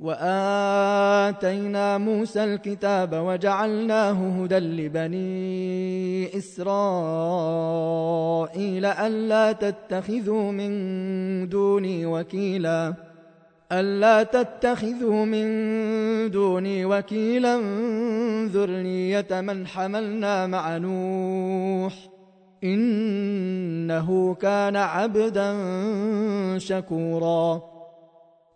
وآتينا موسى الكتاب وجعلناه هدى لبني إسرائيل ألا تتخذوا من دوني وكيلا ألا تتخذوا من دوني وكيلا ذرنية من حملنا مع نوح إنه كان عبدا شكوراً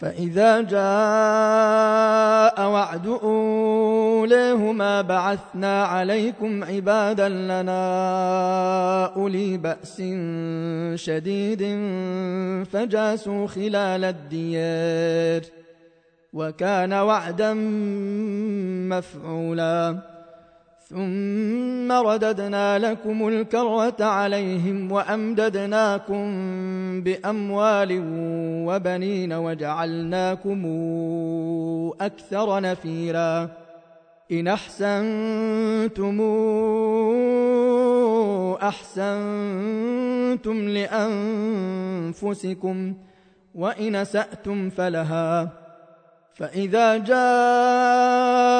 فإذا جاء وعد أوليهما بعثنا عليكم عبادا لنا أولي بأس شديد فجاسوا خلال الديار وكان وعدا مفعولا ثم رددنا لكم الكرة عليهم وأمددناكم بأموال وبنين وجعلناكم أكثر نفيرا. إن أحسنتم أحسنتم لأنفسكم وإن سأتم فلها. فإذا جاء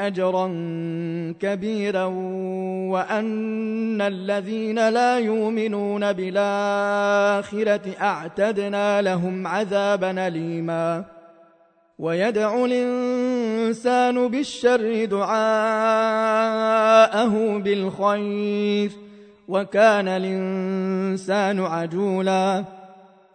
أجرا كبيرا وأن الذين لا يؤمنون بالآخرة أعتدنا لهم عذابا أليما. ويدعو الإنسان بالشر دعاءه بالخير وكان الإنسان عجولا.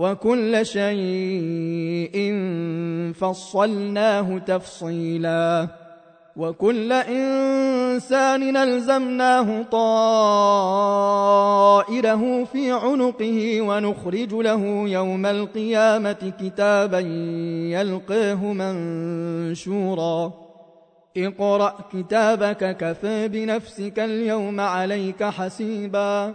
وكل شيء فصلناه تفصيلا. وكل إنسان نلزمناه طائره في عنقه ونخرج له يوم القيامة كتابا يلقاه منشورا. اقرأ كتابك كفى بنفسك اليوم عليك حسيبا.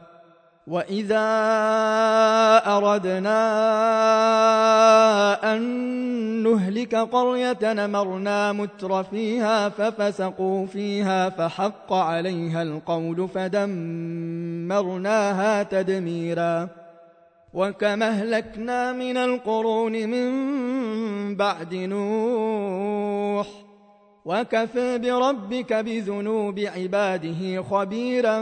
وإذا أردنا أن نهلك قرية نمرنا متر فيها ففسقوا فيها فحق عليها القول فدمرناها تدميرا وكما أهلكنا من القرون من بعد نوح وكفى بربك بذنوب عباده خبيرا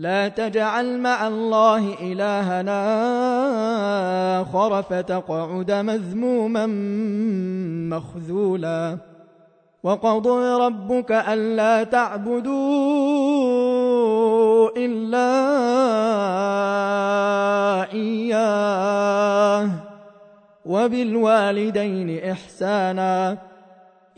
لا تجعل مع الله إلهنا آخر فتقعد مذموما مخذولا. وقضى ربك ألا تعبدوا إلا إياه. وبالوالدين إحسانا.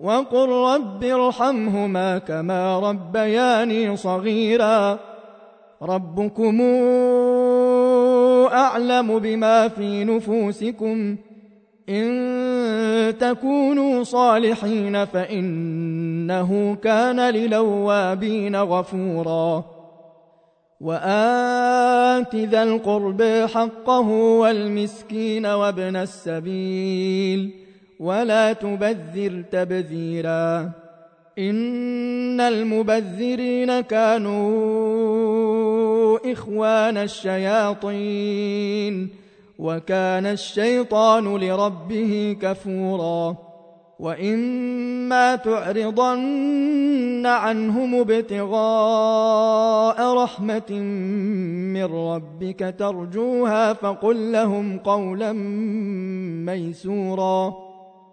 وقل رب ارحمهما كما ربياني صغيرا ربكم اعلم بما في نفوسكم ان تكونوا صالحين فانه كان للوابين غفورا وات ذا القرب حقه والمسكين وابن السبيل ولا تبذر تبذيرا. إن المبذرين كانوا إخوان الشياطين وكان الشيطان لربه كفورا. وإما تعرضن عنهم ابتغاء رحمة من ربك ترجوها فقل لهم قولا ميسورا.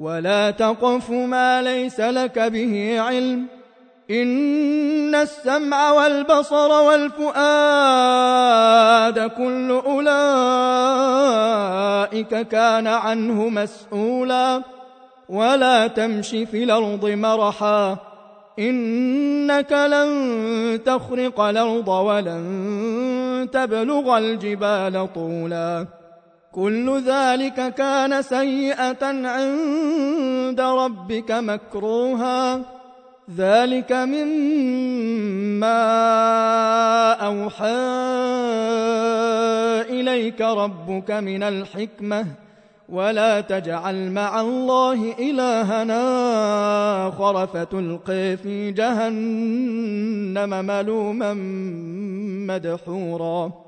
ولا تقف ما ليس لك به علم إن السمع والبصر والفؤاد كل أولئك كان عنه مسؤولا ولا تمش في الأرض مرحا إنك لن تخرق الأرض ولن تبلغ الجبال طولا كل ذلك كان سيئة عند ربك مكروها. ذلك مما أوحى إليك ربك من الحكمة. ولا تجعل مع الله إلهنا آخر فتلقي في جهنم ملوما مدحورا.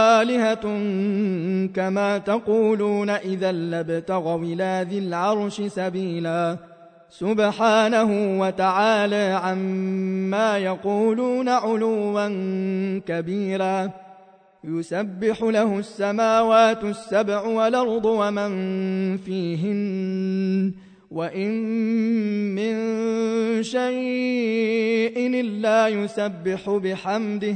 آلهة كما تقولون إذا لابتغوا إلى ذي العرش سبيلا. سبحانه وتعالى عما يقولون علوا كبيرا. يسبح له السماوات السبع والأرض ومن فيهن. وإن من شيء إلا يسبح بحمده.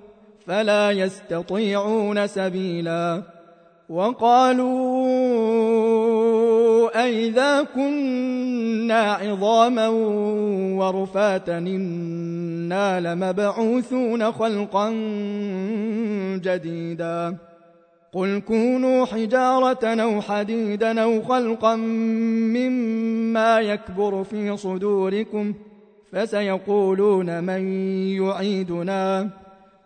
فلا يستطيعون سبيلا. وقالوا أئذا كنا عظاما ورفاتا إنا لمبعوثون خلقا جديدا. قل كونوا حجارة أو حديدا أو خلقا مما يكبر في صدوركم فسيقولون من يعيدنا.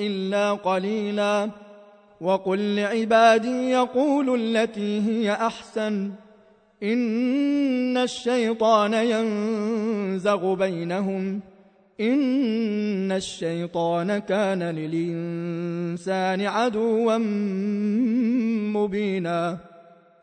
إلا قليلا. وقل لعبادي يقولوا التي هي أحسن. إن الشيطان ينزغ بينهم. إن الشيطان كان للإنسان عدوا مبينا.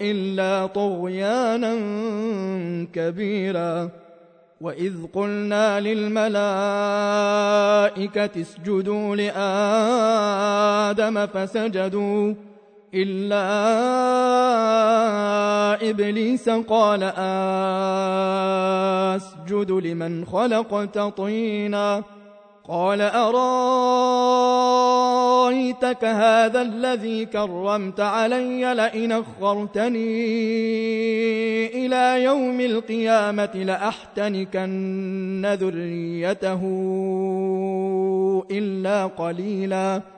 إلا طغيانا كبيرا. وإذ قلنا للملائكة اسجدوا لآدم فسجدوا إلا إبليس قال أسجد لمن خلقت طيناً. قال أرأيتك هذا الذي كرمت علي لئن أخرتني إلى يوم القيامة لأحتنكن ذريته إلا قليلاً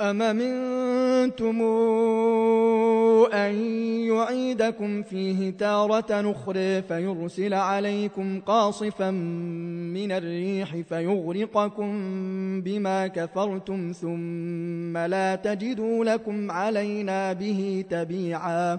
أم منتم أن يعيدكم فيه تارة نخرى فيرسل عليكم قاصفا من الريح فيغرقكم بما كفرتم ثم لا تجدوا لكم علينا به تبيعا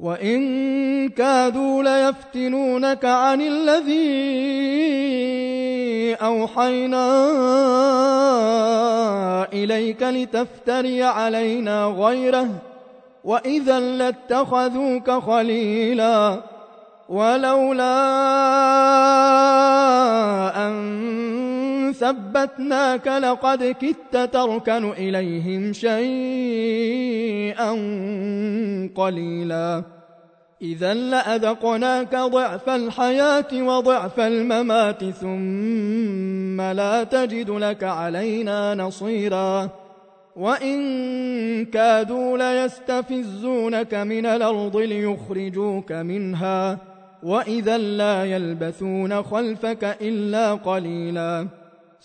وإن كادوا ليفتنونك عن الذي أوحينا إليك لتفتري علينا غيره وإذا لاتخذوك خليلا ولولا أن ثبتناك لقد كدت تركن إليهم شيئا قليلا. إذا لأذقناك ضعف الحياة وضعف الممات ثم لا تجد لك علينا نصيرا. وإن كادوا ليستفزونك من الأرض ليخرجوك منها. وإذا لا يلبثون خلفك إلا قليلا.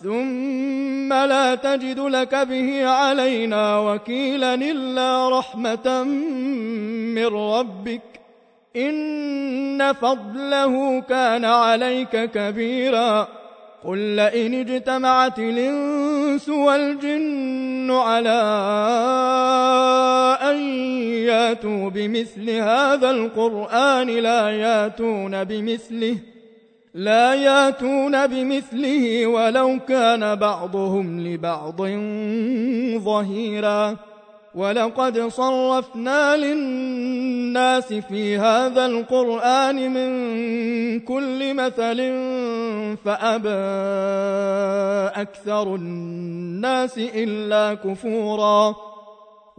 ثم لا تجد لك به علينا وكيلا إلا رحمة من ربك إن فضله كان عليك كبيرا قل لئن اجتمعت الإنس والجن على أن ياتوا بمثل هذا القرآن لا ياتون بمثله لا ياتون بمثله ولو كان بعضهم لبعض ظهيرا. ولقد صرفنا للناس في هذا القرآن من كل مثل فأبى أكثر الناس إلا كفوراً.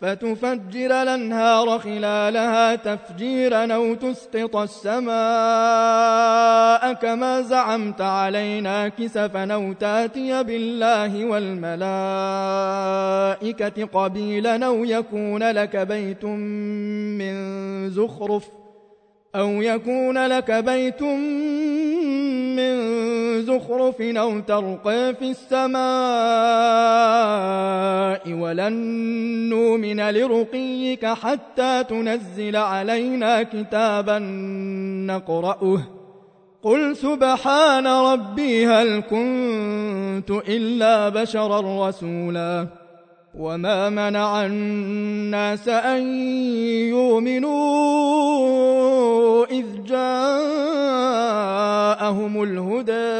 فتفجر الأنهار خلالها تفجيرا أو تسقط السماء كما زعمت علينا كسفا أو تأتي بالله والملائكة قبيلا أو يكون لك بيت من زخرف ۖ أو يكون لك بيت من زخرف أو ترقى في السماء ولن نؤمن لرقيك حتى تنزل علينا كتابا نقرأه. قل سبحان ربي هل كنت إلا بشرا رسولا. وما منع الناس أن يؤمنوا إذ جاءهم الهدى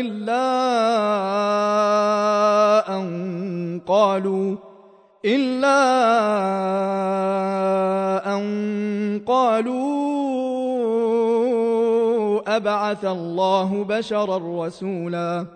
إلا أن قالوا إلا أن قالوا أبعث الله بشرا رسولا.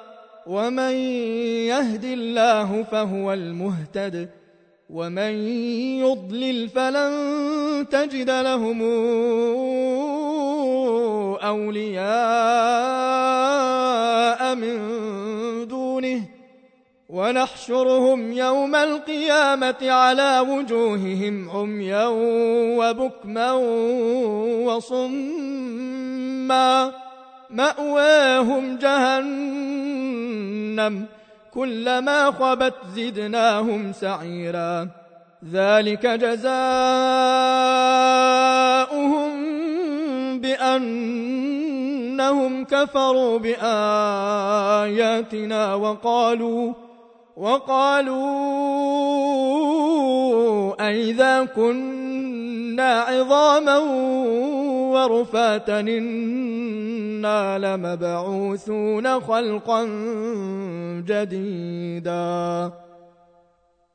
ومن يهد الله فهو المهتد ومن يضلل فلن تجد لهم أولياء من دونه. ونحشرهم يوم القيامة على وجوههم عميا وبكما وصما. مأواهم جهنم كلما خبت زدناهم سعيرا. ذلك جزاؤهم بأنهم كفروا بآياتنا وقالوا وقالوا أئذا كنا عظاما ورفاتا إنا لمبعوثون خلقا جديدا